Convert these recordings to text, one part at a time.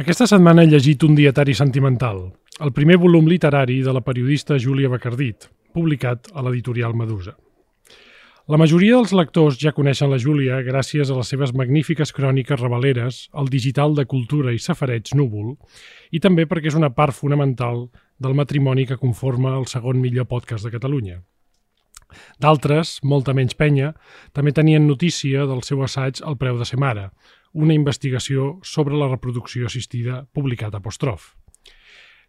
Aquesta setmana he llegit Un dietari sentimental, el primer volum literari de la periodista Júlia Bacardit, publicat a l'editorial Medusa. La majoria dels lectors ja coneixen la Júlia gràcies a les seves magnífiques cròniques rebeleres, al digital de cultura i safareig núvol, i també perquè és una part fonamental del matrimoni que conforma el segon millor podcast de Catalunya. D'altres, molta menys penya, també tenien notícia del seu assaig El preu de ser mare, una investigació sobre la reproducció assistida publicat a Postrof.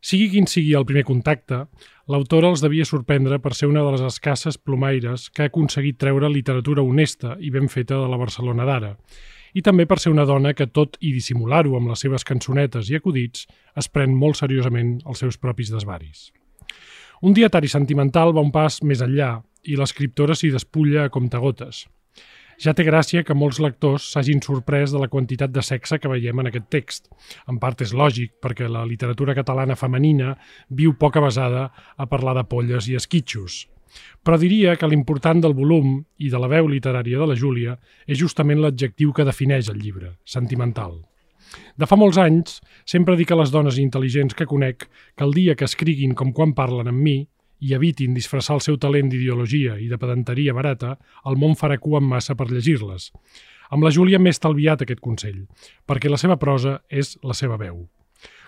Sigui quin sigui el primer contacte, l'autora els devia sorprendre per ser una de les escasses plomaires que ha aconseguit treure literatura honesta i ben feta de la Barcelona d'ara, i també per ser una dona que, tot i dissimular-ho amb les seves cançonetes i acudits, es pren molt seriosament els seus propis desvaris. Un dietari sentimental va un pas més enllà i l'escriptora s'hi despulla a comptagotes. Ja té gràcia que molts lectors s'hagin sorprès de la quantitat de sexe que veiem en aquest text. En part és lògic, perquè la literatura catalana femenina viu poca basada a parlar de polles i esquitxos. Però diria que l'important del volum i de la veu literària de la Júlia és justament l'adjectiu que defineix el llibre, sentimental. De fa molts anys, sempre dic a les dones intel·ligents que conec que el dia que escriguin com quan parlen amb mi, i evitin disfressar el seu talent d'ideologia i de pedanteria barata, el món farà cua en massa per llegir-les. Amb la Júlia m'he estalviat aquest consell, perquè la seva prosa és la seva veu.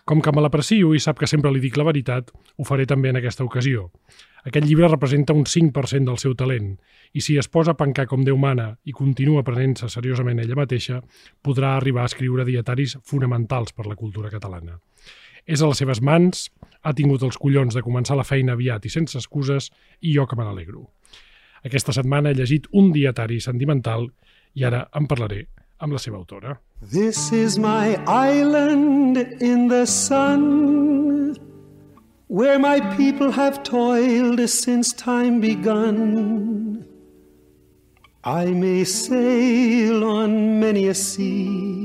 Com que me l'aprecio i sap que sempre li dic la veritat, ho faré també en aquesta ocasió. Aquest llibre representa un 5% del seu talent, i si es posa a pencar com Déu mana i continua prenent-se seriosament ella mateixa, podrà arribar a escriure dietaris fonamentals per la cultura catalana. És a les seves mans, ha tingut els collons de començar la feina aviat i sense excuses, i jo que me n'alegro. Aquesta setmana he llegit un dietari sentimental i ara en parlaré amb la seva autora. This is my island in the sun Where my people have toiled since time begun I may sail on many a sea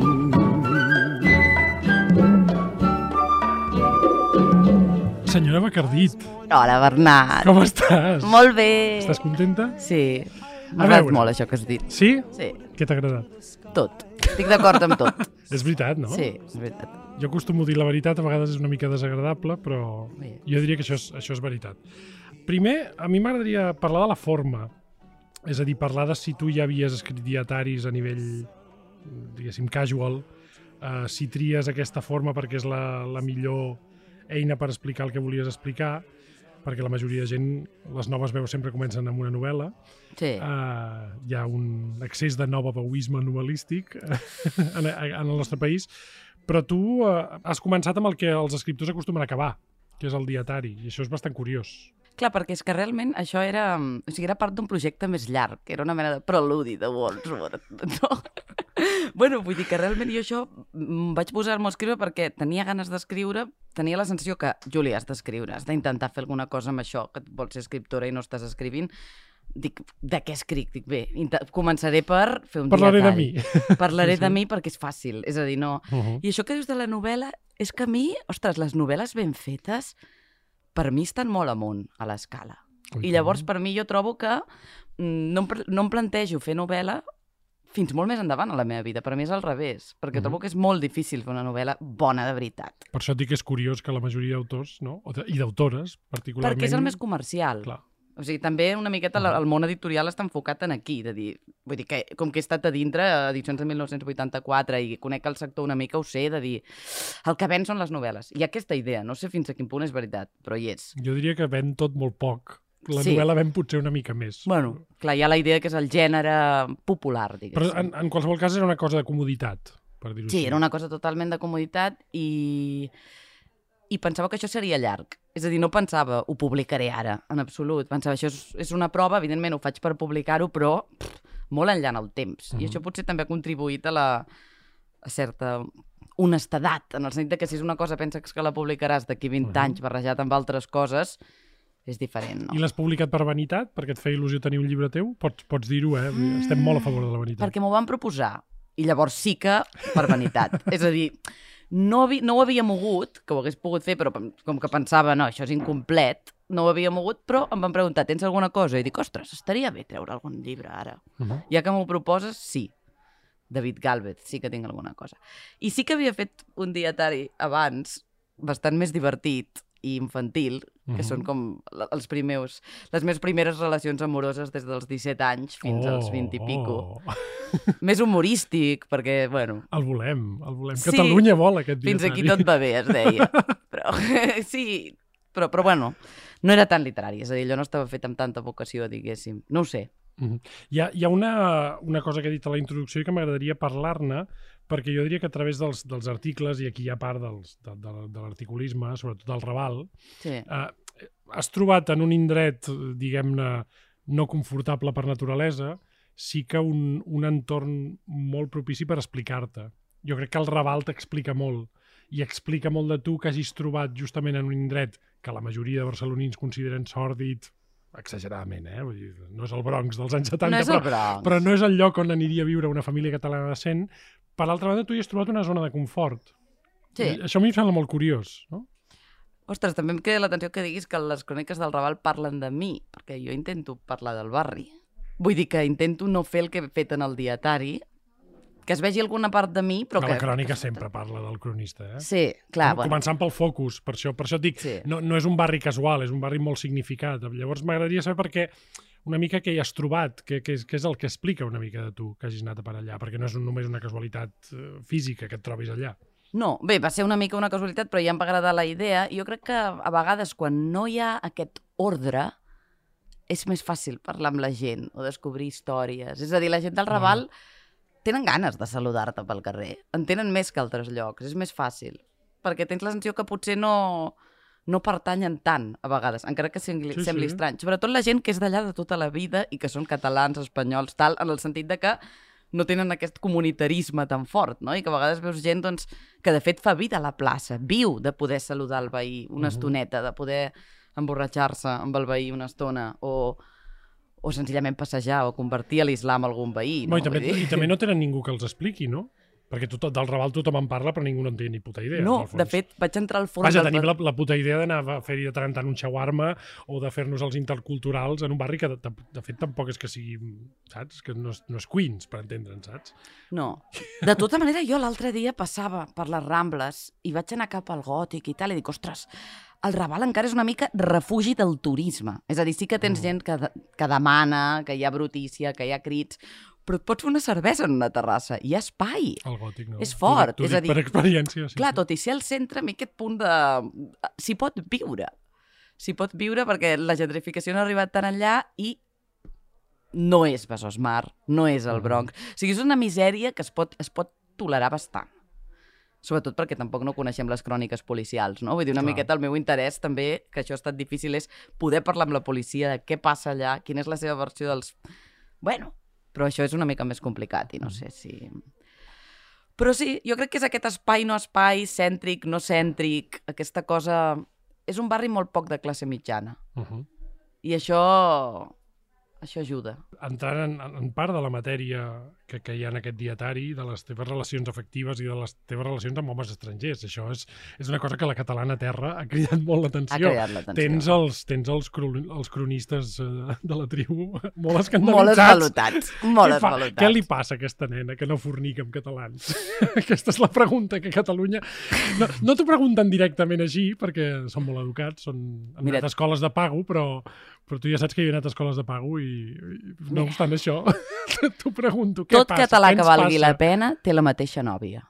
Senyora Bacardit, Hola, Bernat. com estàs? Molt bé. Estàs contenta? Sí. M'ha agradat molt això que has dit. Sí? Sí, Què t'ha agradat? tot. Estic d'acord amb tot. És veritat, no? Sí, és veritat. Jo acostumo a dir la veritat, a vegades és una mica desagradable, però jo diria que això és, això és veritat. Primer, a mi m'agradaria parlar de la forma, és a dir, parlar de si tu ja havies escrit dietaris a nivell, diguéssim, casual, eh, si tries aquesta forma perquè és la, la millor eina per explicar el que volies explicar, perquè la majoria de gent, les noves veus sempre comencen amb una novel·la, Sí. Uh, hi ha un excés de novabauisme novel·lístic en, en el nostre país, però tu uh, has començat amb el que els escriptors acostumen a acabar, que és el dietari, i això és bastant curiós. Clar, perquè és que realment això era... O sigui, era part d'un projecte més llarg, que era una mena de preludi de Wordsworth, no? bueno, vull dir que realment jo això mm, vaig posar-m'ho a escriure perquè tenia ganes d'escriure, tenia la sensació que, Júlia, has d'escriure, has d'intentar fer alguna cosa amb això, que vols ser escriptora i no estàs escrivint. Dic, de què escric? Dic, bé, començaré per fer un Parlaré de mi. Parlaré Sí, sí. de mi perquè és fàcil, és a dir, no... Uh -huh. I això que dius de la novel·la, és que a mi, ostres, les novel·les ben fetes, per mi estan molt amunt a l'escala. I llavors, per mi, jo trobo que mm, no em, no em plantejo fer novel·la fins molt més endavant a la meva vida. Per mi és al revés, perquè Mhm. trobo que és molt difícil fer una novel·la bona de veritat. Per això et dic que és curiós que la majoria d'autors, no? I d'autores, particularment... Perquè és el més comercial. Clar. O sigui, també una miqueta la- el món editorial està enfocat en aquí, de dir, vull dir que com que he estat a dintre, edicions de 1984, i conec el sector una mica, ho sé, de dir, el que ven són les novel·les. Ha aquesta idea, no sé fins a quin punt és veritat, però hi és. Jo diria que ven tot molt poc. La Sí. novel·la ven potser una mica més. Bueno, clar, hi ha la idea que és el gènere popular, diguéssim. Però en, en qualsevol cas era una cosa de comoditat, per dir-ho Sí, així. era una cosa totalment de comoditat i, i pensava que això seria llarg. És a dir, no pensava, ho publicaré ara, en absolut. Pensava, això és, és una prova, evidentment ho faig per publicar-ho, però pff, molt enllà en el temps. I Mhm. això potser també ha contribuït a la a certa honestedat, en el sentit que si és una cosa penses que la publicaràs d'aquí 20 Mhm. anys barrejat amb altres coses, és diferent, no? I l'has publicat per vanitat? Perquè et feia il·lusió tenir un llibre teu? Pots, pots dir-ho, eh? Dir, Estem molt a favor de la vanitat. Perquè m'ho van proposar. I llavors sí que per vanitat. és a dir, no, havi, no ho havia mogut, que ho hagués pogut fer, però com que pensava, no, això és incomplet, no ho havia mogut, però em van preguntar, tens alguna cosa? I dic, ostres, estaria bé treure algun llibre ara. Uh -huh. Ja que m'ho proposes, sí. David Galvez, sí que tinc alguna cosa. I sí que havia fet un dietari abans, bastant més divertit i infantil, que Mhm. són com els primers, les meves primeres relacions amoroses des dels 17 anys fins als 20 i pico. Oh. Més humorístic, perquè, bueno, El volem, el volem. Sí. Catalunya vol aquest fins dietari. aquí tot va bé, es deia. Però, sí, però, però bueno, no era tan literari, és a dir, allò no estava fet amb tanta vocació, diguéssim. No ho sé. Mhm. Hi ha, hi ha una, una cosa que he dit a la introducció i que m'agradaria parlar-ne, perquè jo diria que a través dels, dels articles, i aquí hi ha part dels, de, de, de l'articulisme, sobretot del Raval, Sí. eh, has trobat en un indret, diguem-ne, no confortable per naturalesa, sí que un, un entorn molt propici per explicar-te. Jo crec que el Raval t'explica molt i explica molt de tu que hagis trobat justament en un indret que la majoria de barcelonins consideren sòrdid, exageradament, eh? Vull dir, no és el Bronx dels anys 70, No però, però no és el lloc on aniria a viure una família catalana decent. Per l'altra banda, tu hi has trobat una zona de confort. Sí. I Això a mi em sembla molt curiós, no? Ostres, també em queda l'atenció que diguis que les cròniques del Raval parlen de mi, perquè jo intento parlar del barri. Vull dir que intento no fer el que he fet en el dietari, que es vegi alguna part de mi, però que que... la crònica sempre parla del cronista, eh? Sí, clar, Com- bueno. Començant pel focus, per això, per això et dic, Sí. no, no és un barri casual, és un barri molt significat. Llavors m'agradaria saber per què una mica què hi has trobat, què, què, és, què és el que explica una mica de tu que hagis anat a per allà, perquè no és només una casualitat eh, física que et trobis allà. No, bé, va ser una mica una casualitat, però ja em va agradar la idea. Jo crec que a vegades quan no hi ha aquest ordre és més fàcil parlar amb la gent o descobrir històries. És a dir, la gent del Raval tenen ganes de saludar-te pel carrer. En tenen més que altres llocs. És més fàcil. Perquè tens la sensació que potser no, no pertanyen tant, a vegades, encara que sembli, Sí, sembli sí. estrany. Sobretot la gent que és d'allà de tota la vida i que són catalans, espanyols, tal, en el sentit de que no tenen aquest comunitarisme tan fort, no? I que a vegades veus gent doncs, que de fet fa vida a la plaça, viu de poder saludar el veí una Mhm. estoneta, de poder emborratxar-se amb el veí una estona, o, o senzillament passejar o convertir a l'islam algun veí. No, No? i, també, I també no tenen ningú que els expliqui, no? Perquè tot, del Raval tothom en parla, però ningú no en té ni puta idea. No, de fet, vaig entrar al fons... Vaja, del- tenim la, la puta idea d'anar a fer-hi de tant en tant un shawarma o de fer-nos els interculturals en un barri que, de, de, de fet, tampoc és que sigui, saps? Que no és, no és Queens, per entendre'n, saps? No. De tota manera, jo l'altre dia passava per les Rambles i vaig anar cap al Gòtic i tal, i dic, ostres, el Raval encara és una mica refugi del turisme. És a dir, sí que tens Mm. gent que, que demana, que hi ha brutícia, que hi ha crits, però et pots fer una cervesa en una terrassa. Hi ha espai. El gòtic, no? És fort, dic- t'ho és a dic dir- Per experiència, sí. Clar, sí. tot i ser al centre, a mi aquest punt de... S'hi pot viure. S'hi pot viure perquè la gentrificació no ha arribat tan enllà i no és Besòs Mar, no és el Mhm. Bronx. O sigui, és una misèria que es pot, es pot tolerar bastant. Sobretot perquè tampoc no coneixem les cròniques policials, no? Vull dir, una Clar. miqueta el meu interès també, que això ha estat difícil, és poder parlar amb la policia de què passa allà, quina és la seva versió dels... Bueno, però això és una mica més complicat i no sé si... Però sí, jo crec que és aquest espai no espai, cèntric, no cèntric, aquesta cosa... És un barri molt poc de classe mitjana. Uh -huh. I això... Això ajuda. Entrant en, en part de la matèria que, que hi ha en aquest dietari, de les teves relacions afectives i de les teves relacions amb homes estrangers. Això és, és una cosa que la catalana terra ha cridat molt Ha l'atenció. Tens els, tens els, cron els cronistes eh, de la tribu molt escandalitzats. Molt esvalotats. Molt què, fa? esvalotats. què li passa a aquesta nena que no fornica amb catalans? aquesta és la pregunta que Catalunya... No, no t'ho pregunten directament així, perquè són molt educats, són... han Mira- escoles de pago, però, però tu ja saps que jo he anat a escoles de pago i, i no obstant això, t'ho pregunto, què Tot passa? català Què que valgui passa? la pena té la mateixa nòvia.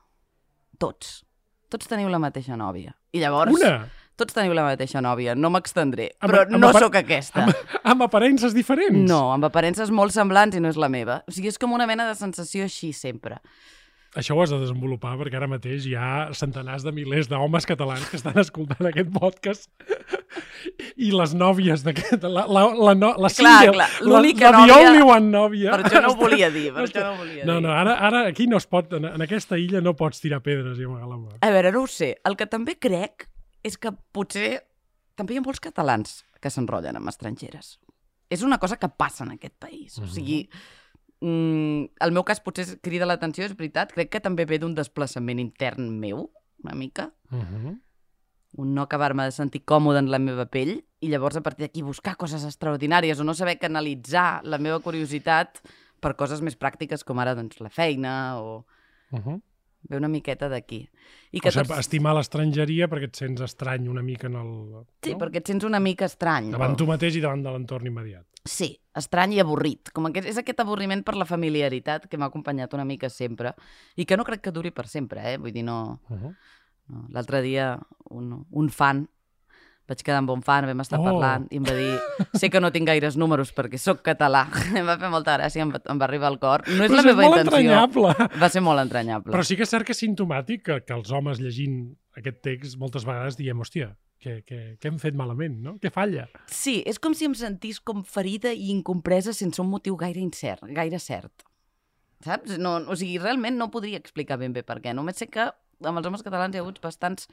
Tots. Tots teniu la mateixa nòvia. I llavors... Una? Tots teniu la mateixa nòvia. No m'extendré. Amb- Però amb no apar- sóc aquesta. Amb, amb aparences diferents? No, amb aparences molt semblants i no és la meva. O sigui, és com una mena de sensació així sempre. Això ho has de desenvolupar perquè ara mateix hi ha centenars de milers d'homes catalans que estan escoltant aquest podcast i les nòvies d'aquest... La, la, la, no, la Clar, single, clar, la, l'única la, the nòvia- only one nòvia. Per això no ho volia dir, per això no ho volia No, dir. no, ara, ara aquí no es pot, en, en aquesta illa no pots tirar pedres i amagar la mà. A veure, no ho sé. El que també crec és que potser també hi ha molts catalans que s'enrotllen amb estrangeres. És una cosa que passa en aquest país. O sigui, mm, el meu cas potser crida l'atenció, és veritat. Crec que també ve d'un desplaçament intern meu, una mica. -huh. Un no acabar-me de sentir còmode en la meva pell i llavors a partir d'aquí buscar coses extraordinàries o no saber canalitzar la meva curiositat per coses més pràctiques com ara doncs, la feina o Uh -huh. ve una miqueta d'aquí. I O sigui, estimar l'estrangeria perquè et sents estrany una mica en el... Sí, no? perquè et sents una mica estrany. Davant no? tu mateix i davant de l'entorn immediat. Sí, estrany i avorrit. Com aquest, és aquest avorriment per la familiaritat que m'ha acompanyat una mica sempre i que no crec que duri per sempre, eh? Vull dir, no... Uh -huh. L'altre dia, un, un fan, vaig quedar amb un fan, vam estar Oh. parlant i em va dir sé que no tinc gaires números perquè sóc català. em va fer molta gràcia, em va, em va arribar al cor. No és Però la meva intenció. entranyable. Va ser molt entranyable. Però sí que és cert que és sintomàtic que, que els homes llegint aquest text moltes vegades diem, hòstia, què, què, què hem fet malament, no? Què falla? Sí, és com si em sentís com ferida i incompresa sense un motiu gaire incert, gaire cert. Saps? No, o sigui, realment no podria explicar ben bé per què. Només sé que amb els homes catalans hi ha hagut bastants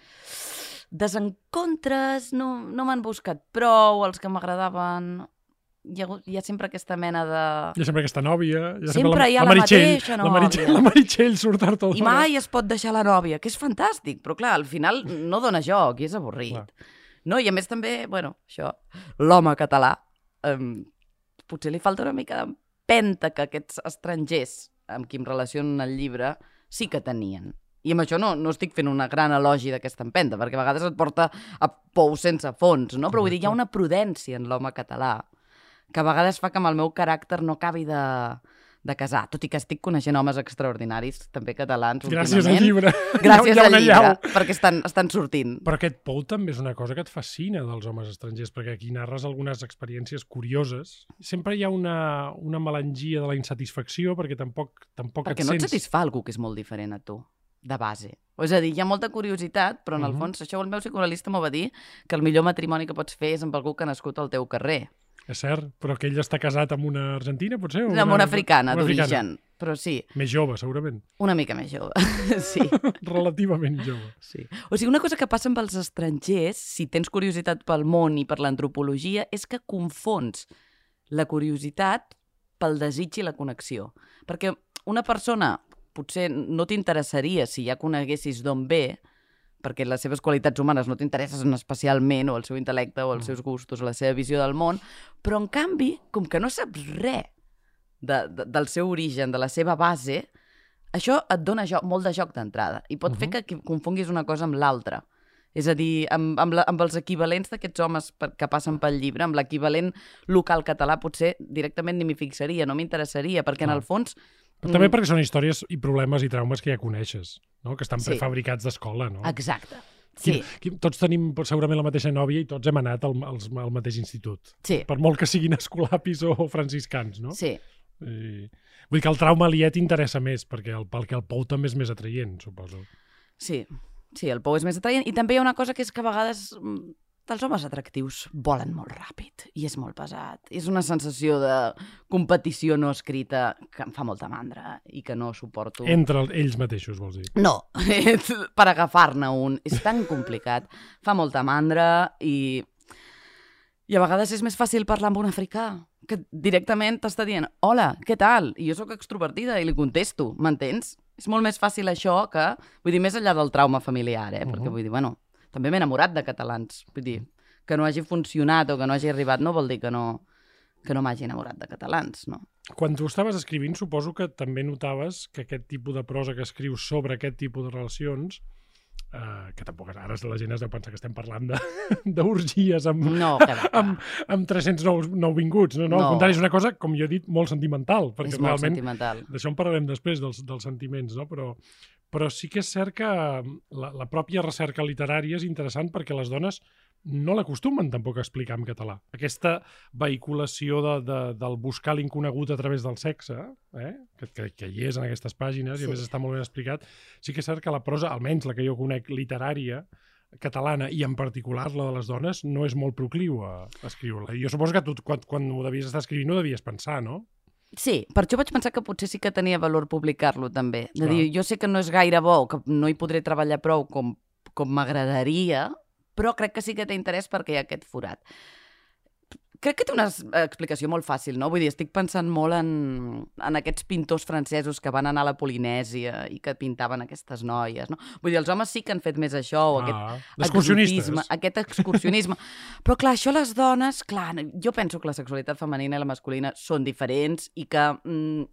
desencontres, no, no m'han buscat prou, els que m'agradaven... Hi ha, hagut, hi ha sempre aquesta mena de... Hi ha sempre aquesta nòvia. Hi ha Sempre la, hi ha la Meritxell, mateixa La Meritxell, nòvia. la Meritxell surt a tot. I mai es pot deixar la nòvia, que és fantàstic, però clar, al final no dona joc i és avorrit. Clar. No, i a més també, bueno, això, l'home català, um, potser li falta una mica d'empenta que aquests estrangers amb qui em relacionen el llibre sí que tenien. I amb això no, no estic fent una gran elogi d'aquesta empenta, perquè a vegades et porta a pou sense fons, no? Però vull dir, hi ha una prudència en l'home català que a vegades fa que amb el meu caràcter no acabi de, de casar, tot i que estic coneixent homes extraordinaris, també catalans, Gràcies al llibre. Gràcies al llibre, perquè estan, estan sortint. Però aquest pou també és una cosa que et fascina dels homes estrangers, perquè aquí narres algunes experiències curioses. Sempre hi ha una, una melangia de la insatisfacció, perquè tampoc, tampoc Perquè et no et sents... satisfà algú que és molt diferent a tu, de base. O és a dir, hi ha molta curiositat, però en el Mhm. fons, això el meu psicoanalista m'ho va dir, que el millor matrimoni que pots fer és amb algú que ha nascut al teu carrer. És cert, però que ell està casat amb una argentina, potser? o Amb una africana, una africana. d'origen. Però sí, Més jove, segurament. una mica més jove. sí. Relativament jove. Sí. O sigui, una cosa que passa amb els estrangers, si tens curiositat pel món i per l'antropologia, és que confons la curiositat pel desig i la connexió. Perquè una persona potser no t'interessaria si ja coneguessis d'on ve, perquè les seves qualitats humanes no t'interessen especialment, o el seu intel·lecte, o els seus gustos, o la seva visió del món, però en canvi, com que no saps res de, de, del seu origen, de la seva base, això et dona joc, molt de joc d'entrada i pot uh -huh. fer que confonguis una cosa amb l'altra. És a dir, amb, amb, la, amb els equivalents d'aquests homes per, que passen pel llibre, amb l'equivalent local català, potser directament ni m'hi fixaria, no m'interessaria, perquè en el fons... Però també perquè són històries i problemes i traumes que ja coneixes, no? que estan Sí. prefabricats d'escola. No? Exacte. Sí, Qui, qui, tots tenim segurament la mateixa nòvia i tots hem anat al, als, al mateix institut. sí, Per molt que siguin escolapis o franciscans, no? sí. I, vull dir que el trauma aliè t'interessa més, perquè el, perquè el pou també és més atraient, suposo. Sí, sí, el pou és més atraient. I també hi ha una cosa que és que a vegades els homes atractius volen molt ràpid i és molt pesat. És una sensació de competició no escrita que em fa molta mandra i que no suporto. Entre el- ells mateixos, vols dir. No, per agafar-ne un. És tan complicat. Fa molta mandra i... I a vegades és més fàcil parlar amb un africà que directament t'està dient hola, què tal? I jo sóc extrovertida i li contesto, m'entens? És molt més fàcil això que... Vull dir, més enllà del trauma familiar, eh? Perquè Mhm. vull dir, bueno, també m'he enamorat de catalans. Vull dir, que no hagi funcionat o que no hagi arribat no vol dir que no, que no m'hagi enamorat de catalans, no? Quan tu estaves escrivint, suposo que també notaves que aquest tipus de prosa que escrius sobre aquest tipus de relacions, eh, que tampoc ara la gent es deu pensar que estem parlant de- d'orgies amb, No, que amb, amb 300 nous, nouvinguts. No, no, No. al contrari, és una cosa, com jo he dit, molt sentimental, perquè és molt realment sentimental. d'això en parlarem després, dels, dels sentiments, no? però, però sí que és cert que la, la pròpia recerca literària és interessant perquè les dones no l'acostumen tampoc a explicar en català. Aquesta vehiculació de, de, del buscar l'inconegut a través del sexe, eh? que, que, que hi és en aquestes pàgines, sí. i a més està molt ben explicat, sí que és cert que la prosa, almenys la que jo conec literària, catalana i en particular la de les dones no és molt procliu a, escriure-la. Jo suposo que tu quan, quan ho devies estar escrivint ho devies pensar, no? Sí, per això vaig pensar que potser sí que tenia valor publicar-lo també. De Clar. dir, jo sé que no és gaire bo, que no hi podré treballar prou com, com m'agradaria, però crec que sí que té interès perquè hi ha aquest forat. Crec que té una explicació molt fàcil, no? Vull dir, estic pensant molt en, en aquests pintors francesos que van anar a la Polinèsia i que pintaven aquestes noies, no? Vull dir, els homes sí que han fet més això, o aquest Ah, d'excursionistes. exotisme, aquest excursionisme. Però clar, això les dones, clar, jo penso que la sexualitat femenina i la masculina són diferents i que mm,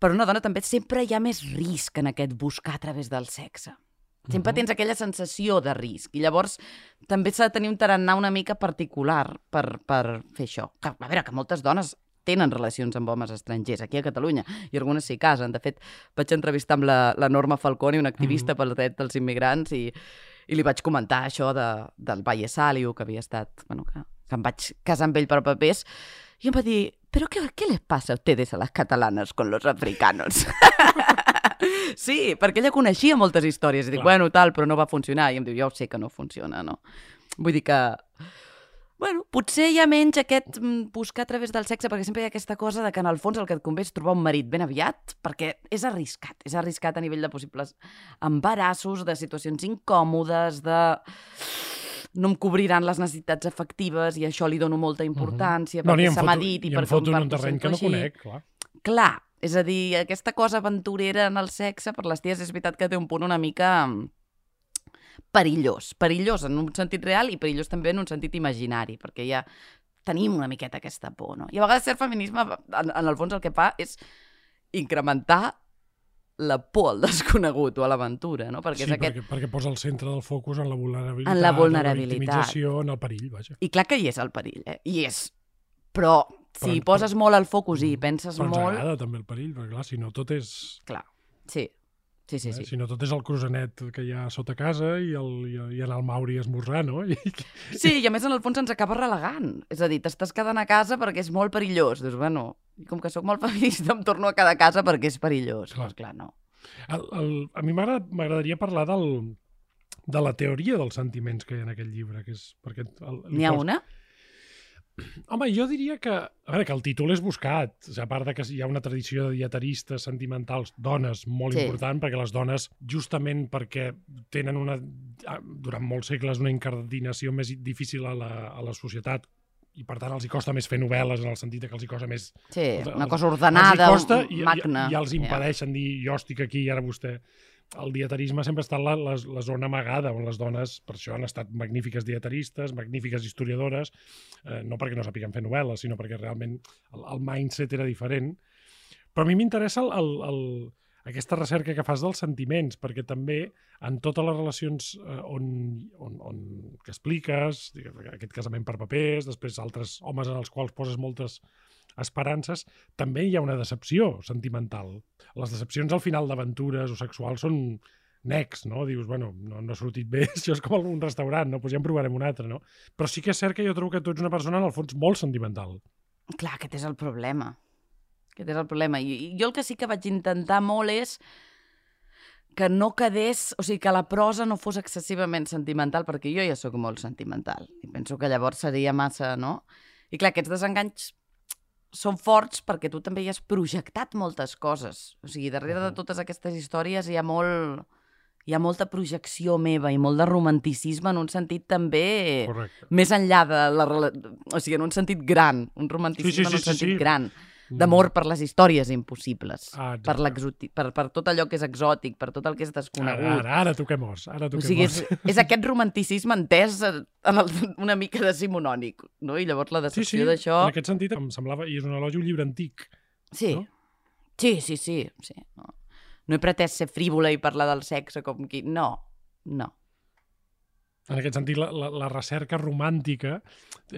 per una dona també sempre hi ha més risc en aquest buscar a través del sexe. Sempre tens aquella sensació de risc i llavors també s'ha de tenir un tarannà una mica particular per, per fer això. Que, a veure, que moltes dones tenen relacions amb homes estrangers aquí a Catalunya i algunes s'hi casen. De fet, vaig entrevistar amb la, la Norma Falconi, una activista Mhm. pel dret dels immigrants i, i li vaig comentar això de, del Valle Saliu, que havia estat... Bueno, que, que em vaig casar amb ell per papers, i em va dir, però què, què les passa a ustedes a las catalanas con los africanos? sí, perquè ella coneixia moltes històries i dic, Clar. bueno, tal, però no va funcionar. I em diu, jo sé que no funciona, no? Vull dir que... Bueno, potser hi ha menys aquest mm, buscar a través del sexe, perquè sempre hi ha aquesta cosa de que en el fons el que et convé és trobar un marit ben aviat, perquè és arriscat, és arriscat a nivell de possibles embarassos, de situacions incòmodes, de no em cobriran les necessitats afectives i això li dono molta importància No, ni perquè em se m'ha dit i i em perquè foto en em un terreny que no així. conec, clar. Clar, és a dir, aquesta cosa aventurera en el sexe per les ties és veritat que té un punt una mica mm, perillós. Perillós en un sentit real i perillós també en un sentit imaginari, perquè ja tenim una miqueta aquesta por, no? I a vegades cert feminisme, en, en el fons el que fa és incrementar la por al desconegut o a l'aventura, no? Perquè sí, és aquest... perquè, perquè posa el centre del focus en la vulnerabilitat, En la en vulnerabilitat. la victimització, en el perill, vaja. I clar que hi és el perill, eh? Hi és. Però si Però- hi poses molt el focus i hi penses Però ens molt... agrada també el perill, perquè clar, si no tot és... Clar, sí. Sí, sí, eh, sí. Si no tot és el cruzanet que hi ha sota casa i, el, i, i anar al Mauri a esmorzar, no? I, Sí, i a més en el fons ens acaba relegant. És a dir, t'estàs quedant a casa perquè és molt perillós. Dius, bueno, i com que sóc molt feminista em torno a quedar a casa perquè és perillós. Clar. Clar, clar no. el, el, a mi m'agrada- m'agradaria parlar del, de la teoria dels sentiments que hi ha en aquest llibre, que és... perquè N'hi ha una? Home, jo diria que, a veure, que el títol és buscat. O sigui, a part de que hi ha una tradició de dietaristes sentimentals, dones, molt Sí. important, perquè les dones, justament perquè tenen una, durant molts segles una incardinació més difícil a la, a la societat i per tant els hi costa més fer novel·les en el sentit que els hi costa més... Sí, Els- una cosa ordenada, els costa i, magna. i, i els impedeixen dir jo estic aquí i ara vostè... El dietarisme sempre ha estat la, la, la zona amagada on les dones, per això han estat magnífiques dietaristes, magnífiques historiadores, eh, no perquè no sàpiguen fer novel·les, sinó perquè realment el, el mindset era diferent. Però a mi m'interessa el, el, el, aquesta recerca que fas dels sentiments, perquè també en totes les relacions eh, on, on, on que expliques, aquest casament per papers, després altres homes en els quals poses moltes esperances, també hi ha una decepció sentimental. Les decepcions al final d'aventures o sexuals són necs, no? Dius, bueno, no, no ha sortit bé, això és com un restaurant, no? Pues ja en provarem un altre, no? Però sí que és cert que jo trobo que tu ets una persona, en el fons, molt sentimental. Clar, aquest és el problema. Aquest és el problema. I, jo el que sí que vaig intentar molt és que no quedés, o sigui, que la prosa no fos excessivament sentimental, perquè jo ja sóc molt sentimental. I penso que llavors seria massa, no? I clar, aquests desenganys són forts perquè tu també hi has projectat moltes coses. O sigui, darrere de Mhm. totes aquestes històries hi ha molt hi ha molta projecció meva i molt de romanticisme en un sentit també Correcte. més enllà de la... O sigui, en un sentit gran, un romanticisme Sí, sí, sí, en un sí, sentit sí. gran, d'amor per les històries impossibles, Ah, per, exacte. per, per tot allò que és exòtic, per tot el que és desconegut. Ara, ara, ara toquem os, ara o toquem sigui, os. és, és aquest romanticisme entès en el, una mica decimonònic, no? I llavors la Sí, sí, decepció d'això... en aquest sentit em semblava, i és un elogi, un llibre antic. Sí. no? sí, sí, sí, sí. No. no he pretès ser frívola i parlar del sexe com qui... No, no. En aquest sentit, la, la, la recerca romàntica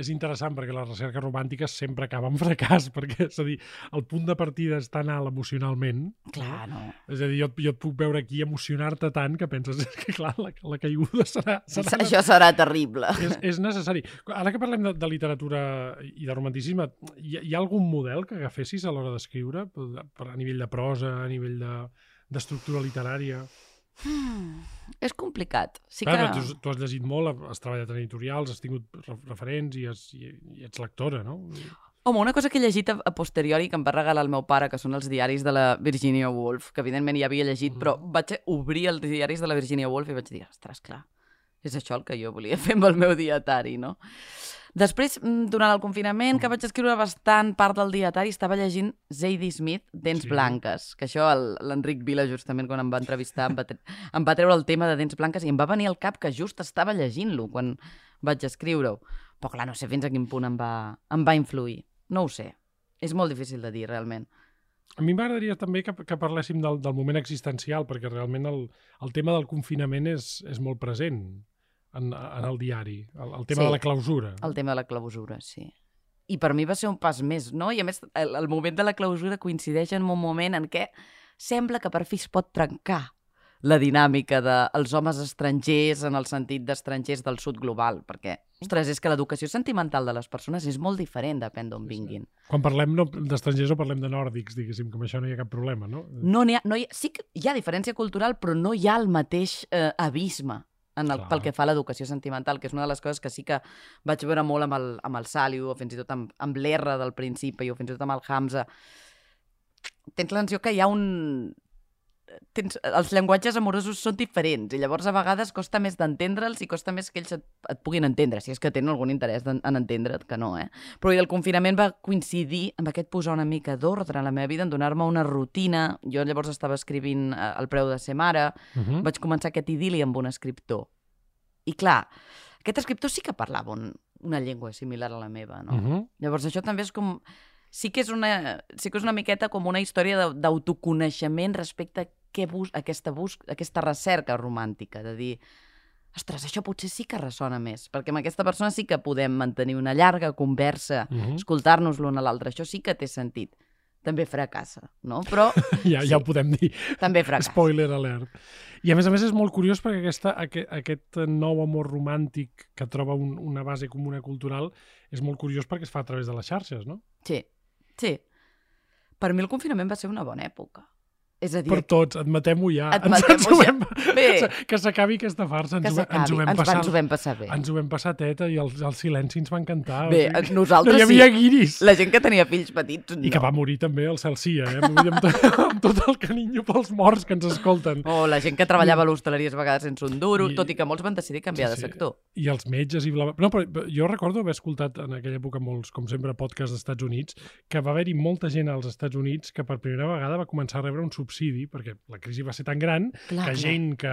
és interessant perquè la recerca romàntica sempre acaba en fracàs, perquè, és a dir, el punt de partida és tan alt emocionalment, Clar, no. és a dir, jo, jo et puc veure aquí emocionar-te tant que penses que, clar, la, la caiguda serà... serà Això serà terrible. és, és necessari. Ara que parlem de, de literatura i de romanticisme, hi, hi ha algun model que agafessis a l'hora d'escriure, a nivell de prosa, a nivell de- d'estructura literària? És complicat. Sí Clar, que... tu, tu has llegit molt, has treballat en editorials, has tingut re- referents i, has, i, i ets lectora, no? Home, una cosa que he llegit a, a posteriori que em va regalar el meu pare, que són els diaris de la Virginia Woolf, que evidentment ja havia llegit, però vaig obrir els diaris de la Virginia Woolf i vaig dir, ostres, clar, és això el que jo volia fer amb el meu dietari, no? Després, mm, durant el confinament, que vaig escriure bastant part del dietari, estava llegint Zadie Smith, Dents Sí. Blanques, que això l'Enric Vila, justament, quan em va entrevistar, em va, em va treure el tema de Dents Blanques i em va venir al cap que just estava llegint-lo quan vaig escriure-ho. Però clar, no sé fins a quin punt em va, em va influir. No ho sé. És molt difícil de dir, realment. A mi m'agradaria també que, que parléssim del, del moment existencial, perquè realment el, el tema del confinament és, és molt present en, en el diari, el, el tema Sí. de la clausura. El tema de la clausura, sí. I per mi va ser un pas més, no? I a més, el, el moment de la clausura coincideix en un moment en què sembla que per fi es pot trencar la dinàmica dels homes estrangers en el sentit d'estrangers del sud global, perquè, ostres, és que l'educació sentimental de les persones és molt diferent, depèn d'on vinguin. Quan parlem no, d'estrangers o parlem de nòrdics, diguéssim, que amb això no hi ha cap problema, no? No n'hi ha, no hi ha, sí que hi ha diferència cultural, però no hi ha el mateix eh, abisme en el, Clar. pel que fa a l'educació sentimental, que és una de les coses que sí que vaig veure molt amb el, amb el Saliu, o fins i tot amb, amb l'R del principi, o fins i tot amb el Hamza. Tens la sensació que hi ha un... Tens... Els llenguatges amorosos són diferents i llavors a vegades costa més d'entendre'ls i costa més que ells et, et puguin entendre, si és que tenen algun interès en, en entendre't, que no, eh? Però i el confinament va coincidir amb aquest posar una mica d'ordre a la meva vida, en donar-me una rutina. Jo llavors estava escrivint eh, El preu de ser mare, Uh -huh. vaig començar aquest idili amb un escriptor. I clar, aquest escriptor sí que parlava un, una llengua similar a la meva, no? Uh -huh. Llavors això també és com... Sí que és una, sí que és una miqueta com una història d'au- d'autoconeixement respecte a què bus, aquesta, bus, aquesta recerca romàntica, de dir, ostres, això potser sí que ressona més, perquè amb aquesta persona sí que podem mantenir una llarga conversa, Uh -huh. escoltar-nos l'un a l'altre, això sí que té sentit. També fracassa, no? Però Ja, ja Sí. ho podem dir. també fracassa. Spoiler alert. I a més a més és molt curiós perquè aquesta, aquest, aquest nou amor romàntic que troba un, una base comuna cultural és molt curiós perquè es fa a través de les xarxes, no? Sí, sí. Per mi el confinament va ser una bona època. És a dir, Per tots, admetem-ho ja. Admetem-ho ho ja. Bé. Que s'acabi aquesta farsa. que Ens, ho, ens, ho vam Ens, passar, ens ho vam passar bé. ens ho vam passar teta i el, el silenci ens va encantar. Bé, o sigui, nosaltres no hi havia sí. guiris. La gent que tenia fills petits, no. I que va morir també el Celsia, eh? Vull dir, amb, tot, amb tot el carinyo pels morts que ens escolten. O la gent que treballava a l'hostaleria a vegades sense un duro, I- tot i que molts van decidir canviar Sí, de sí. sector. I els metges i bla, bla. No, però jo recordo haver escoltat en aquella època molts, com sempre, podcasts dels Estats Units, que va haver-hi molta gent als Estats Units que per primera vegada va començar a rebre un subsidi, perquè la crisi va ser tan gran Clar, que clar. gent que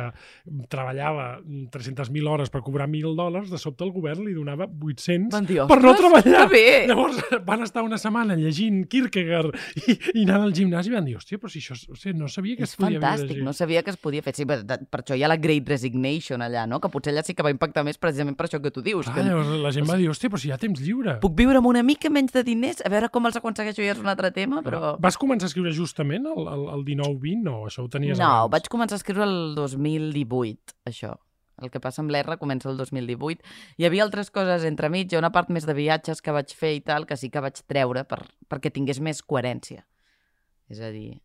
treballava 300.000 hores per cobrar 1.000 dòlars, de sobte el govern li donava 800 Van dir, per no "Ostres, treballar. bé!" Llavors van estar una setmana llegint Kierkegaard i, i anant al gimnàs i van dir, hòstia, però si això o sigui, no sabia que És es podia fantàstic, no sabia que es podia fer. Sí, per, per això hi ha la Great Resignation allà, no? Que potser allà sí que va impactar més precisament per això que tu dius. Clar, que llavors la gent va dir, hòstia, però si hi ha temps lliure. puc viure amb una mica menys de diners, a veure com els aconsegueixo ja és un altre tema, però... Vas començar a escriure justament el, el, el 19-20? No, això ho tenies No, abans. vaig començar a escriure el 2018, això. El que passa amb l'R comença el 2018. Hi havia altres coses entremig, hi ha una part més de viatges que vaig fer i tal, que sí que vaig treure per, perquè tingués més coherència. És a dir,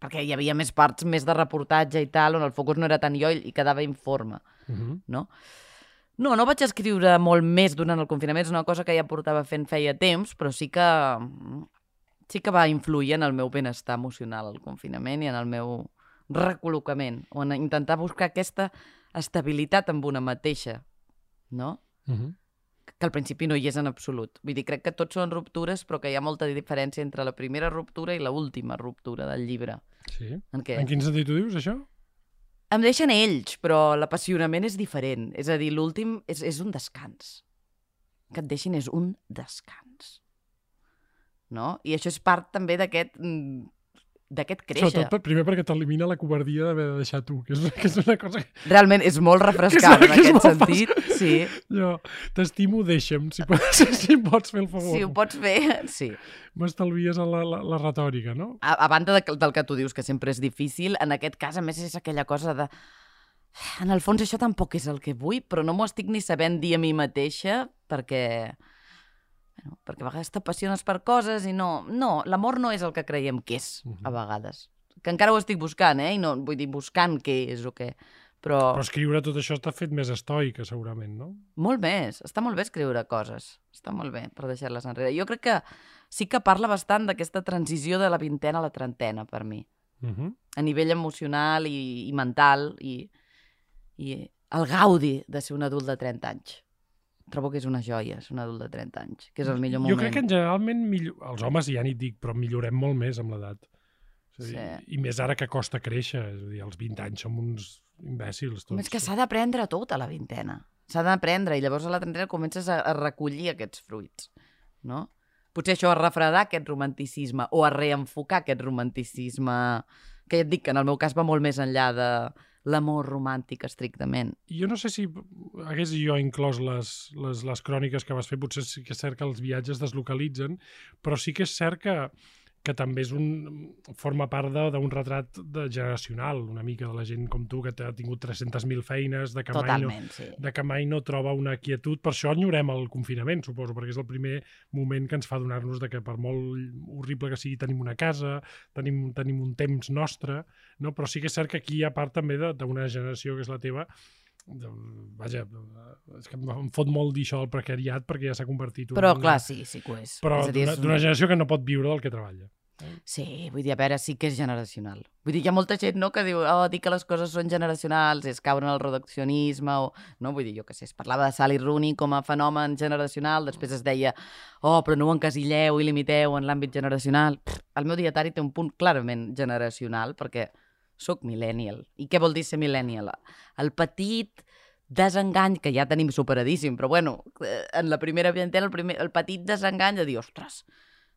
perquè hi havia més parts més de reportatge i tal, on el focus no era tan jo i i quedava informe, Uh -huh. no? No, no vaig escriure molt més durant el confinament, és una cosa que ja portava fent feia temps, però sí que sí que va influir en el meu benestar emocional el confinament i en el meu recol·locament, o en intentar buscar aquesta estabilitat amb una mateixa, no? Uh -huh. Que al principi no hi és en absolut. Vull dir, crec que tots són ruptures, però que hi ha molta diferència entre la primera ruptura i la última ruptura del llibre. Sí. En què? En quin sentit ho dius, això? Em deixen ells, però l'apassionament és diferent. És a dir, l'últim és, és un descans. Que et deixin és un descans. No? I això és part també d'aquest mm, d'aquest créixer. Sobretot per, primer perquè t'elimina la covardia d'haver de deixar tu, que és, que és una cosa que Realment és molt refrescant Que és- en aquest sentit. Sí, jo t'estimo, deixa'm, si, pots, si pots fer el favor. si ho pots fer, sí. M'estalvies la, la, la retòrica, no? A, a banda de, del que tu dius, que sempre és difícil, en aquest cas, a més, és aquella cosa de... En el fons, això tampoc és el que vull, però no m'ho estic ni sabent dir a mi mateixa, perquè... Bueno, perquè a vegades t'apassiones per coses i no... No, l'amor no és el que creiem que és, a vegades. Que encara ho estic buscant, eh? I no, vull dir, buscant què és o què. Però, Però escriure tot això està fet més estoica, segurament, no? molt més. Està molt bé escriure coses. Està molt bé per deixar-les enrere. Jo crec que sí que parla bastant d'aquesta transició de la vintena a la trentena, per mi. Uh -huh. A nivell emocional i, i mental i, i el gaudi de ser un adult de 30 anys. Trobo que és una joia, ser un adult de 30 anys, que és el millor moment. Jo crec que en generalment millor... els homes ja n'hi dic, però millorem molt més amb l'edat. És Sí. I més ara que costa créixer, és a dir, als 20 anys som uns imbècils tots. És que s'ha d'aprendre tot a la vintena. S'ha d'aprendre i llavors a la trentena comences a, a recollir aquests fruits, no? Potser això a refredar aquest romanticisme o a reenfocar aquest romanticisme que ja et dic que en el meu cas va molt més enllà de l'amor romàntic estrictament. Jo no sé si hagués jo inclòs les, les, les cròniques que vas fer, potser sí que és cert que els viatges deslocalitzen, però sí que és cert que, que també és un, forma part d'un retrat de generacional, una mica de la gent com tu, que ha tingut 300.000 feines, de que, mai no, sí. de que mai no troba una quietud. Per això enyorem el confinament, suposo, perquè és el primer moment que ens fa donar-nos de que per molt horrible que sigui tenim una casa, tenim, tenim un temps nostre, no? però sí que és cert que aquí hi ha part també d'una generació que és la teva, vaja, és que em fot molt dir això del precariat perquè ja s'ha convertit Però, en clar, sí, sí que ho és. però d'una un- generació que no pot viure del que treballa. Sí, vull dir, a veure, sí que és generacional. Vull dir, hi ha molta gent no, que diu, oh, dir que les coses són generacionals és caure en el reduccionisme, o... No, vull dir, jo què sé, es parlava de Sally Rooney com a fenomen generacional, després es deia, oh, però no ho encasilleu i limiteu en l'àmbit generacional. Pff, el meu dietari té un punt clarament generacional, perquè sóc millennial. I què vol dir ser millennial? El petit desengany, que ja tenim superadíssim, però bueno, eh, en la primera vintena, el, primer, el petit desengany de dir, ostres,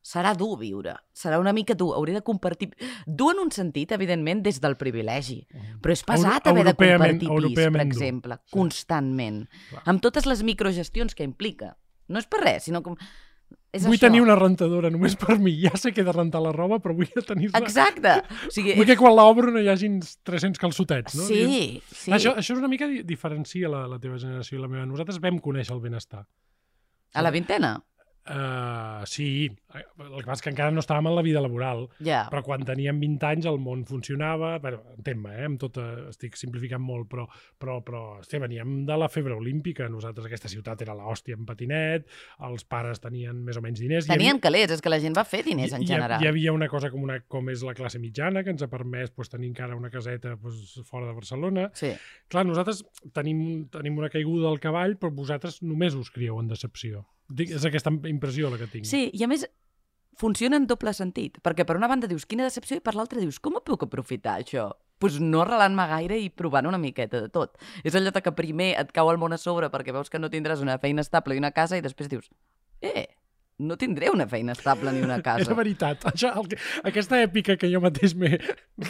serà dur viure, serà una mica dur, hauré de compartir... Dur en un sentit, evidentment, des del privilegi, però és pesat Euro- haver de compartir pis, per dur. exemple, Sí. constantment, Clar. amb totes les microgestions que implica. No és per res, sinó que és vull això. tenir una rentadora només per mi. Ja sé que he de rentar la roba, però vull tenir-la... Exacte. O sigui, Vull que quan l'obro no hi hagin 300 calçotets, no? Sí, sí. Això, això és una mica di- diferencia la, la teva generació i la meva. Nosaltres vam conèixer el benestar. A la vintena? Uh, sí, el que passa que encara no estàvem en la vida laboral, Ja. però quan teníem 20 anys el món funcionava, bueno, entén-me, eh, amb tot, eh, estic simplificant molt, però, però, però hosti, veníem de la febre olímpica, nosaltres aquesta ciutat era l'hòstia en patinet, els pares tenien més o menys diners. hi havia- Tenien calés, és que la gent va fer diners en hi, general. Hi havia una cosa com, una, com és la classe mitjana, que ens ha permès pues, tenir encara una caseta pues, fora de Barcelona. Sí. Clar, nosaltres tenim, tenim una caiguda del cavall, però vosaltres només us crieu en decepció. Dic, és aquesta impressió la que tinc. Sí, i a més funciona en doble sentit, perquè per una banda dius quina decepció i per l'altra dius com ho puc aprofitar això? Pues no arrelant-me gaire i provant una miqueta de tot. És allò que primer et cau el món a sobre perquè veus que no tindràs una feina estable i una casa i després dius, eh, no tindré una feina estable ni una És casa. veritat. Això, el que, aquesta èpica que jo mateix m'he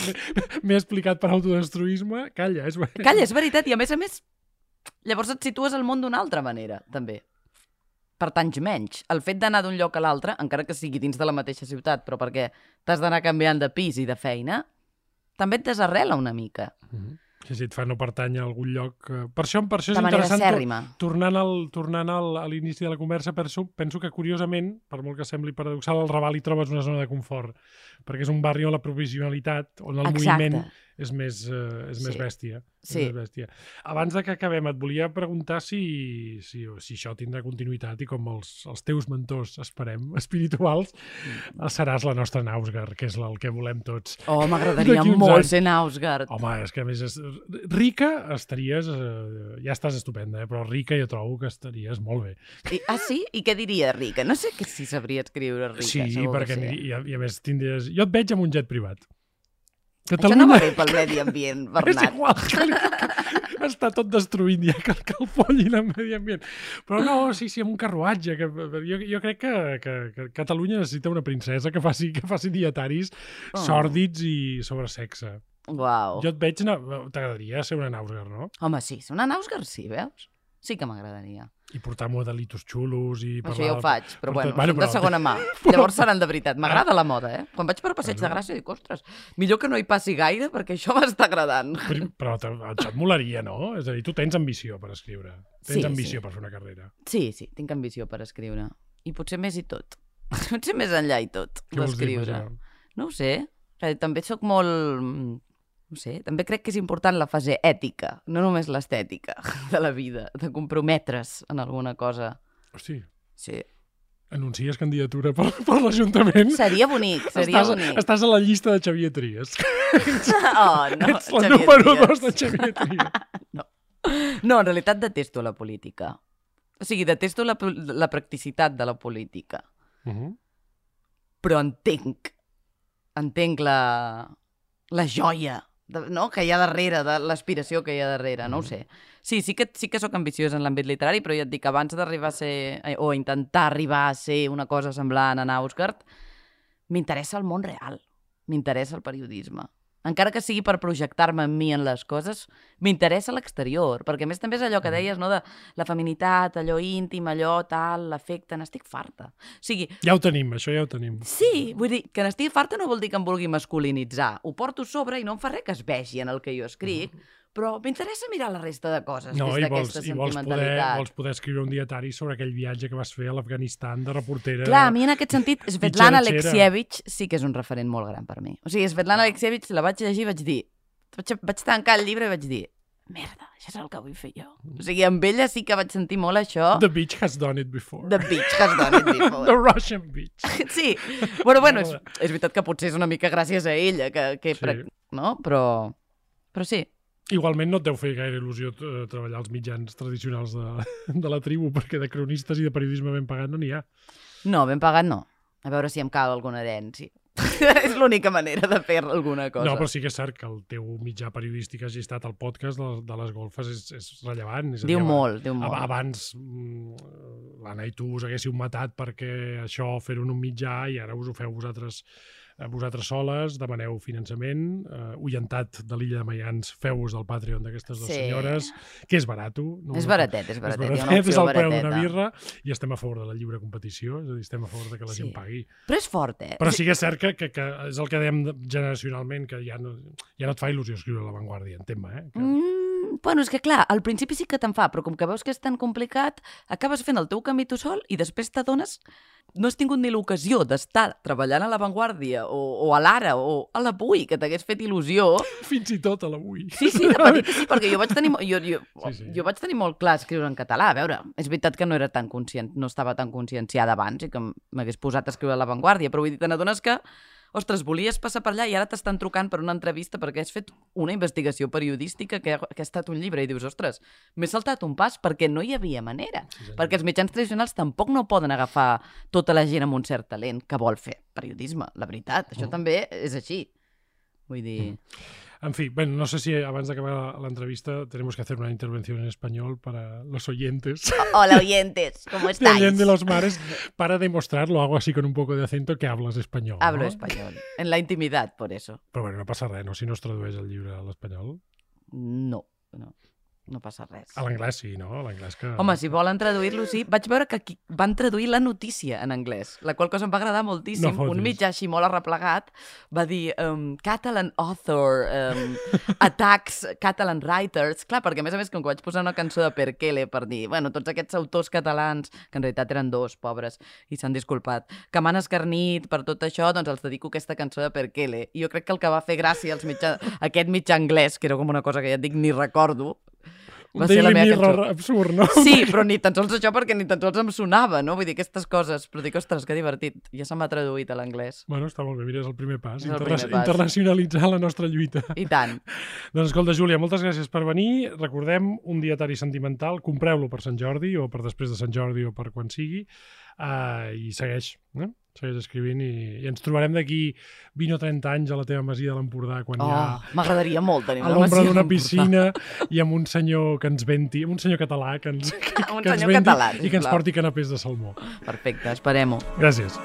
m'he explicat per autodestruïsme, calla, és veritat. Calla, és veritat, i a més a més, llavors et situes al món d'una altra manera, també. Per tants menys. El fet d'anar d'un lloc a l'altre, encara que sigui dins de la mateixa ciutat, però perquè t'has d'anar canviant de pis i de feina, també et desarrela una mica, Mhm. Sí, sí, et fa no pertànyer a algun lloc. eh, Per això, per això és interessant... acèrrima. Tornant, al, tornant al, a l'inici de la conversa, penso, penso que curiosament, per molt que sembli paradoxal, al Raval hi trobes una zona de confort, perquè és un barri on la provisionalitat, on el Exacte. moviment és més, eh, és més Sí. bèstia. és Sí. més bèstia. Abans de que acabem, et volia preguntar si, si, si això tindrà continuïtat i com els, els teus mentors, esperem, espirituals, Mm. seràs la nostra Nausgar, que és el que volem tots. Oh, m'agradaria molt anys. ser Nausgard. Home, és que a més és... rica estaries... Eh, ja estàs estupenda, eh? però rica jo trobo que estaries molt bé. I, ah, sí? I què diria rica? No sé que si sabria escriure rica. sí, segur que perquè sí. i, i, a més tindries... Jo et veig amb un jet privat. Això no va bé pel medi ambient, És Bernat. igual, que, li- que està tot destruït ja, que, que el follin al medi ambient. Però no, sí, sí, amb un carruatge. Que, jo, jo crec que, que, que Catalunya necessita una princesa que faci, que faci dietaris Oh. sòrdids i sobre sexe. Uau. Jo et veig... na- T'agradaria ser una Nausgar, no? Home, sí, ser una Nausgard, sí, veus? Sí que m'agradaria. I portar modelitos xulos i Això ja ho faig, però bueno, bueno, són de però- segona mà. Llavors seran de veritat. M'agrada la moda, eh? Quan vaig per Passeig de Gràcia dic, ostres, millor que no hi passi gaire perquè això m'està agradant. Però, però et molaria, no? És a dir, tu tens ambició per escriure. Tens Sí, ambició sí. per fer una carrera. Sí, sí, tinc ambició per escriure. I potser més i tot. Potser més enllà i tot, d'escriure. No ho sé. Que també sóc molt... No sé, també crec que és important la fase ètica, no només l'estètica de la vida, de comprometre's en alguna cosa. Hosti, Sí. anuncies candidatura per, per l'Ajuntament? Seria bonic, seria Estàs, bonic. estàs a la llista de Xavier Trias. Oh, no, Ets la Xavier número Trias. dos de Xavier Trias. No, en realitat detesto la política. O sigui, detesto la, la practicitat de la política. Uh -huh. Però entenc, entenc la, la joia no? que hi ha darrere, de l'aspiració que hi ha darrere, no ho sé. Sí, sí que, sí que sóc ambiciós en l'àmbit literari, però ja et dic, abans d'arribar a ser, eh, o intentar arribar a ser una cosa semblant a Nausgard, m'interessa el món real, m'interessa el periodisme. Encara que sigui per projectar-me en mi en les coses, m'interessa l'exterior, perquè a més també és allò que deies, no?, de la feminitat, allò íntim, allò tal, l'afecte, n'estic farta. O sigui, Ja ho tenim, això ja ho tenim. Sí, vull dir, que n'estigui farta no vol dir que em vulgui masculinitzar. Ho porto sobre i no em fa res que es vegi en el que jo escric, però m'interessa mirar la resta de coses No, des d'aquesta i vols, poder, sentimentalitat. vols poder escriure un dietari sobre aquell viatge que vas fer a l'Afganistan de reportera. Clar, a mi en aquest sentit, Svetlana. Alexievich sí que és un referent molt gran per mi. O sigui, Svetlana Alexievich la vaig llegir i vaig dir... Vaig, vaig tancar el llibre i vaig dir merda, això és el que vull fer jo. O sigui, amb ella sí que vaig sentir molt això. The beach has done it before. The bitch has done it before. The Russian beach. Sí, bueno, bueno, és, és veritat que potser és una mica gràcies a ella, que, que Sí. sí. no? Però, però sí. Igualment no et deu fer gaire il·lusió eh, treballar als mitjans tradicionals de, de la tribu, perquè de cronistes i de periodisme ben pagat no n'hi ha. No, ben pagat no. A veure si em cal alguna herència. és l'única manera de fer alguna cosa. No, però sí que és cert que el teu mitjà periodístic hagi estat el podcast de, de les golfes és, és rellevant. És Diu molt, diu molt. ab- Abans mm, l'Anna i tu us haguéssiu matat perquè això fer-ho en un mitjà i ara us ho feu vosaltres vosaltres soles, demaneu finançament, eh, orientat de l'illa de Maians, feu-vos del Patreon d'aquestes dues Sí. senyores, que és barato. No És baratet, és És baratet. una baratet, és el preu d'una birra i estem a favor de la lliure competició, és a dir, estem a favor de que la Sí. gent pagui. Però és fort, eh? Però sí que és cert que, que, que és el que dèiem generacionalment, que ja no, ja no et fa il·lusió escriure a l'avantguàrdia, entén-me, eh? Que... Mm, bueno, és que clar, al principi sí que te'n fa, però com que veus que és tan complicat, acabes fent el teu camí tu sol i després t'adones no has tingut ni l'ocasió d'estar treballant a l'avantguàrdia o, o a l'ara o a l'avui, que t'hagués fet il·lusió. Fins i tot a l'avui. Sí, sí, de petita sí, perquè jo vaig tenir, jo, jo, Sí, sí. jo vaig tenir molt clar escriure en català. A veure, és veritat que no era tan conscient, no estava tan conscienciada abans i que m'hagués posat a escriure a l'avantguàrdia, però vull dir, te n'adones que ostres, volies passar per allà i ara t'estan trucant per una entrevista perquè has fet una investigació periodística que ha, que ha estat un llibre i dius, ostres, m'he saltat un pas perquè no hi havia manera. Sí, senyor. perquè els mitjans tradicionals tampoc no poden agafar tota la gent amb un cert talent que vol fer periodisme, la veritat. Això Mm. també és així. Vull dir... En fi, bueno, no sé si abans d'acabar l'entrevista tenemos que hacer una intervención en español para los oyentes Hola, oyentes, ¿cómo de estáis? Allende los Mares para demostrar, lo hago así con un poco de acento, que hablas español. Hablo ¿no? español. En la intimidad, por eso. Però bueno, no passa res, no? Si no es tradueix el llibre a l'espanyol. No, no, no passa res. A l'anglès sí, no? A l'anglès que... Home, si volen traduir-lo, sí. Vaig veure que aquí van traduir la notícia en anglès, la qual cosa em va agradar moltíssim. No. Un mitjà així molt arreplegat va dir um, Catalan author um, attacks Catalan writers. Clar, perquè a més a més, com que vaig posar una cançó de Perkele per dir, bueno, tots aquests autors catalans, que en realitat eren dos, pobres, i s'han disculpat, que m'han escarnit per tot això, doncs els dedico aquesta cançó de Perkele. I jo crec que el que va fer gràcia als mitjà, aquest mitjà anglès, que era com una cosa que ja et dic ni recordo, Un va ser la meva Mirror cançó. absurd, no? Sí, però ni tan sols això perquè ni tan sols em sonava, no? Vull dir, aquestes coses. Però dic, ostres, que divertit. Ja se m'ha traduït a l'anglès. Bueno, està molt bé, mira, és el primer pas. És el primer pas. Internacionalitzar la nostra lluita. I tant. Doncs escolta, Júlia, moltes gràcies per venir. Recordem un dietari sentimental. Compreu-lo per Sant Jordi o per després de Sant Jordi o per quan sigui. Uh, I segueix, eh? Segueix escrivint i, i ens trobarem d'aquí 20 o 30 anys a la teva masia de l'Empordà quan hi ha Oh, m'agradaria molt tenir a una l'ombra d'una piscina i amb un senyor que ens venti, amb un senyor català que ens, que, Un que ens venti català, i que ens porti canapés de salmó. Perfecte, esperem-ho. Gràcies.